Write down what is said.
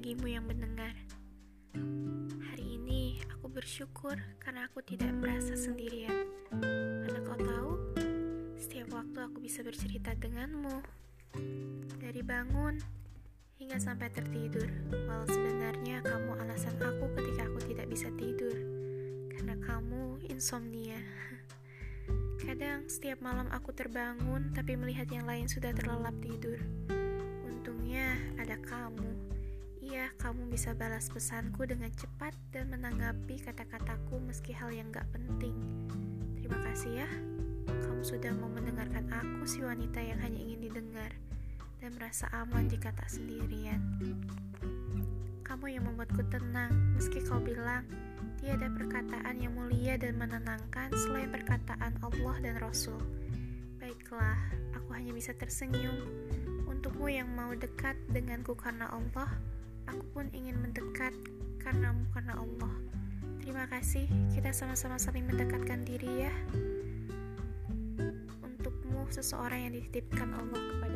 bagimu yang mendengar. Hari ini aku bersyukur karena aku tidak merasa sendirian. Karena kau tahu, setiap waktu aku bisa bercerita denganmu. Dari bangun hingga sampai tertidur, walau sebenarnya kamu alasan aku ketika aku tidak bisa tidur. Karena kamu insomnia. Kadang setiap malam aku terbangun tapi melihat yang lain sudah terlelap tidur. Untungnya ada kamu. Iya, kamu bisa balas pesanku dengan cepat dan menanggapi kata-kataku meski hal yang gak penting. Terima kasih ya. Kamu sudah mau mendengarkan aku si wanita yang hanya ingin didengar dan merasa aman jika tak sendirian. Kamu yang membuatku tenang meski kau bilang tiada perkataan yang mulia dan menenangkan selain perkataan Allah dan Rasul. Baiklah, aku hanya bisa tersenyum Untukmu yang mau dekat denganku karena Allah, aku pun ingin mendekat karenamu karena Allah. Terima kasih, kita sama-sama saling mendekatkan diri ya. Untukmu seseorang yang dititipkan Allah